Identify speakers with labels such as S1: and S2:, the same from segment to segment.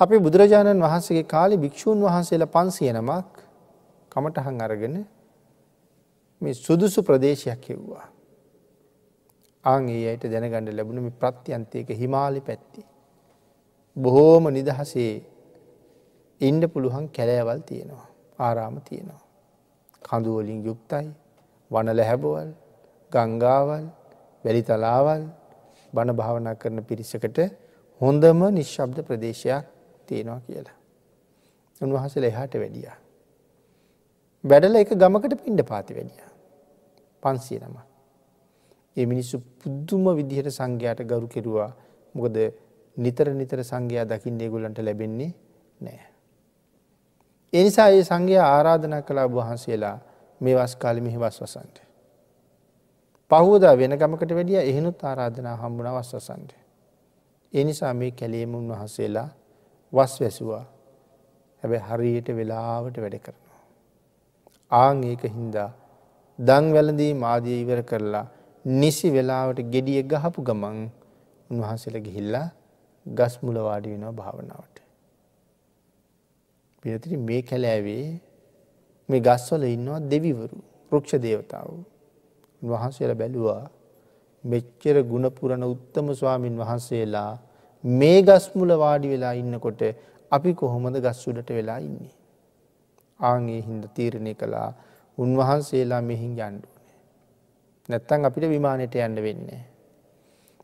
S1: අපි බුදුරජාණන් වහන්සේගේ කාලි භික්‍ෂූන් වහන්සේලා පන්සිය නමක් කමටහන් අරගෙන මේ සුදුසු ප්‍රදේශයක් හෙව්වා. ආං ඒ අයට දැනගණඩ ලැබුණ මේ ප්‍රත්‍යන්තයක හිමාලි පැත්ති. බොහෝම නිදහසේ ඉන්ඩ පුළුවන් කැලෑවල් තියෙනවා. ආරාම තියෙනවා. කඳුවලින් යුක්තයි වන ලැහැබවල් ගංගාවල් වැලි තලාවල් බණ භාවනා කරන පිරිසකට හොඳම නිශ්ශබ්ද ප්‍රදේශයක් තියෙනවා කියලා. උන්වහසල එහාට වැඩියා. වැඩල එක ගමකට පින්ඩ පාති වැඩිය. පන්සිය නම. ඒ මිනිස්සු පුද්දුම විදිහට සංඝයාට ගරු කෙරවා මොකද නිතර නිතර සංඝයා දකිින් ඒගුලන්ට ලැබෙන්නේ නෑ. එනිසා ඒ සංඝයා ආරාධනා කලා වහන්සේලා මේ වස්කාලි මෙහි වස් වසන්ට. පහුවදා වෙන ගමකට වැඩිය එහෙනුත් ආරාධනා හම්බුණ වස් වසන්ට. එනිසා මේ කැලේම උන්වහන්සේලා වස් වැැසවා හැබැ හරියට වෙලාවට වැඩ කරනවා. ආං ඒක හින්දා දං වැලදී මාදිය ඉවර කරලා නිසි වෙලාවට ගෙඩිය ගහපු ගමන් උන්වහන්සේල ගිහිල්ලා ගස් මුලවාඩි වෙනවා භාවනාවට. පිනතිරි මේ කැලෑවේ මේ ගස්වල ඉන්නවා දෙවිවරු ප්‍රක්ෂ දේවතාව. වහන්සේල බැලුවා මෙච්චර ගුණපුරණ උත්තම ස්වාමීන් වහන්සේලා මේ ගස්මුල වාඩි වෙලා ඉන්නකොට අපි කොහොමද ගස්සුඩට වෙලා ඉන්නේ. ආගේ හින්ද තීරණය කළා උන්වහන්සේලා මෙහින් යන්ඩුවනේ. නැත්තන් අපිට විමානයට යන්න වෙන්නේ.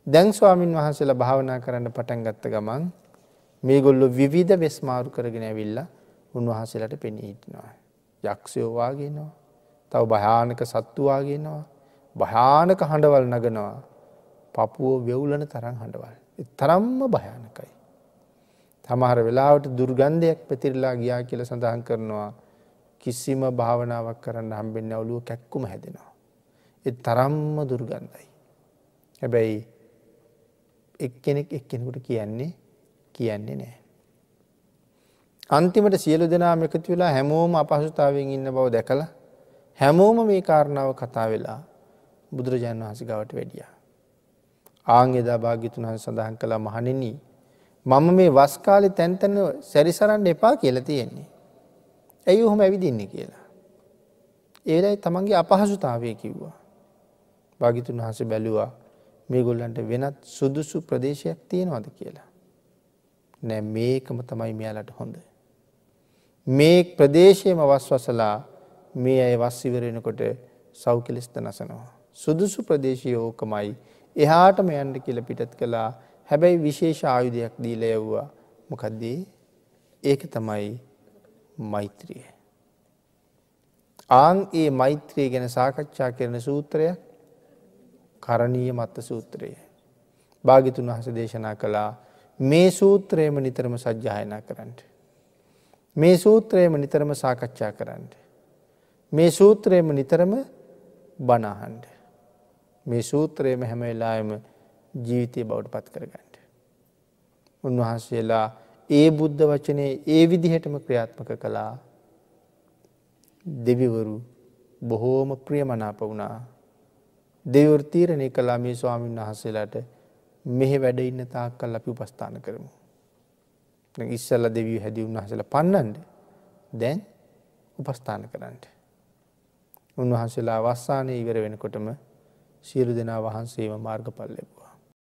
S1: දැන් ස්වාමීන් වහන්සේලා භාවනා කරන්න පටන් ගත්ත ගමන් මේ ගොල්ලො විවිධ වෙස්මාරු කරගෙන ඇවිල්ල උන්වහන්සේලට පෙනී හිටනවා. යක්ෂයෝවාගෙනවා තව භයානක සත්තුවාගෙනවා භයානක හඬවල් නගනවා පපුුව වෙවුලන තරම් හඬවල්. තරම්ම භයානකයි. තමහර වෙලාවට දුර්ගන්ධයක් පැතිරලා ගියා කියල සඳහන් කරනවා කිසිම භාවනාවක් කරන්න හම්බෙන්න ඔලුව කැක්කුම හැදෙනවා. එ තරම්ම දුර්ගන්ධයි. හැබැයි එක්කෙනෙක් එක්කෙනෙකුට කියන්නේ කියන්නේ නෑ. අන්තිමට සියලු දෙනාම එකතු වෙලා හැමෝම අපහසුතාවෙන් ඉන්න බව දැකලා හැමෝම මේ කාරණාව කතා වෙලා බුදුරජාණන් වහස ගවට වැඩිය. ආංගෙදා භාගිතුන් වහස සඳහන් කළ මහනෙන මම මේ වස්කාලෙ තැන්තැන සැරිසරන්න එපා කියල තියෙන්නේ. ඇයි ඔහොම ඇවිදින්නේ කියලා. ඒලයි තමන්ගේ අපහසුතාවය කිව්වා. භාගිතුන් වහස බැලුවා මේ ගොල්ලන්ට වෙනත් සුදුසු ප්‍රදේශයක් තියෙනවද කියලා. නෑ මේකම තමයි මෙයාලට හොඳ. මේ ප්‍රදේශයම වස්වසලා මේ අය වස් ඉවරෙනකොට සෞකලෙස්ත නසනවා. සුදුසු ප්‍රදේශය ඕකමයි එහාටම යන්ඩ කියල පිටත් කළා හැබැයි විශේෂ ආයුධයක් දීල යව්වා මොකක්දේ ඒක තමයි මෛත්‍රිය. ආං ඒ මෛත්‍රයේ ගැන සාකච්ඡා කරන සූත්‍රයක් කරණීය මත්ත සූත්‍රය. භාගිතුන් වහස දේශනා කළා මේ සූත්‍රයම නිතරම සජ්්‍යායනා කරන්නට. මේ සූත්‍රයම නිතරම සාකච්ඡා කරන්නට. මේ සූත්‍රයම නිතරම බනාහන්ඩ. මේ සූත්‍රයම හැම වෙලායම ජීවිතය බවට පත් කරගන්නට. උන්වහන්සේලා ඒ බුද්ධ වචනය ඒ විදිහටම ක්‍රියාත්මක කළා දෙවිවරු බොහෝම ප්‍රියමනාප වුණා. දෙවර් තීරණය කලා මේ ස්වාමීන් වහන්සේලාට මෙහෙ වැඩ ඉන්න තාක් කල් අපි උපස්ථාන කරමු. ඉස්සල්ල දෙවී හැදි උන්වහසල පන්නන්ට දැන් උපස්ථාන කරන්නට. උන්වහන්සේලා වස්සානය ඉවර වෙනකොටම සියලු දෙනා වහන්සේම මාර්ග පල්ලෙබ.